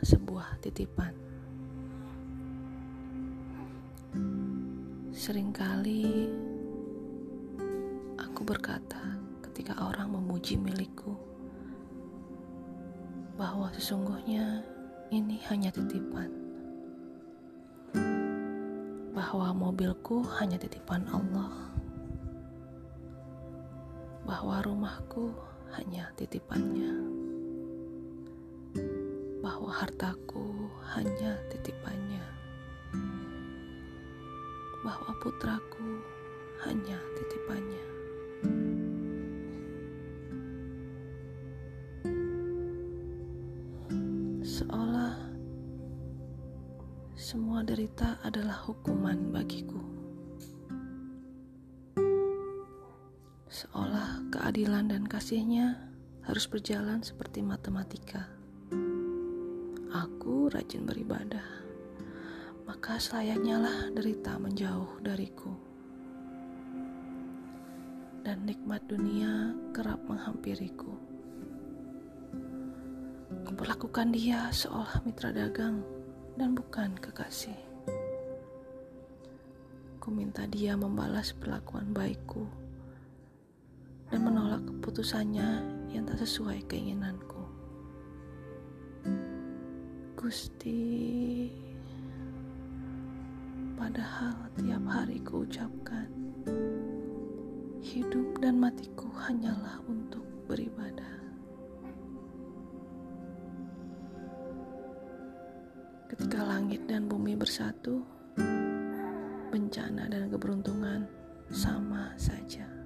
sebuah titipan. Seringkali aku berkata ketika orang memuji milikku bahwa sesungguhnya ini hanya titipan. Bahwa mobilku hanya titipan Allah. Bahwa rumahku hanya titipannya. Bahwa hartaku hanya titipannya bahwa putraku hanya titipannya. Seolah semua derita adalah hukuman bagiku. Seolah keadilan dan kasihnya harus berjalan seperti matematika. Aku rajin beribadah maka selayaknya lah derita menjauh dariku. Dan nikmat dunia kerap menghampiriku. Kuperlakukan dia seolah mitra dagang dan bukan kekasih. Ku minta dia membalas perlakuan baikku dan menolak keputusannya yang tak sesuai keinginanku. Gusti. Padahal tiap hari ku ucapkan Hidup dan matiku hanyalah untuk beribadah Ketika langit dan bumi bersatu Bencana dan keberuntungan sama saja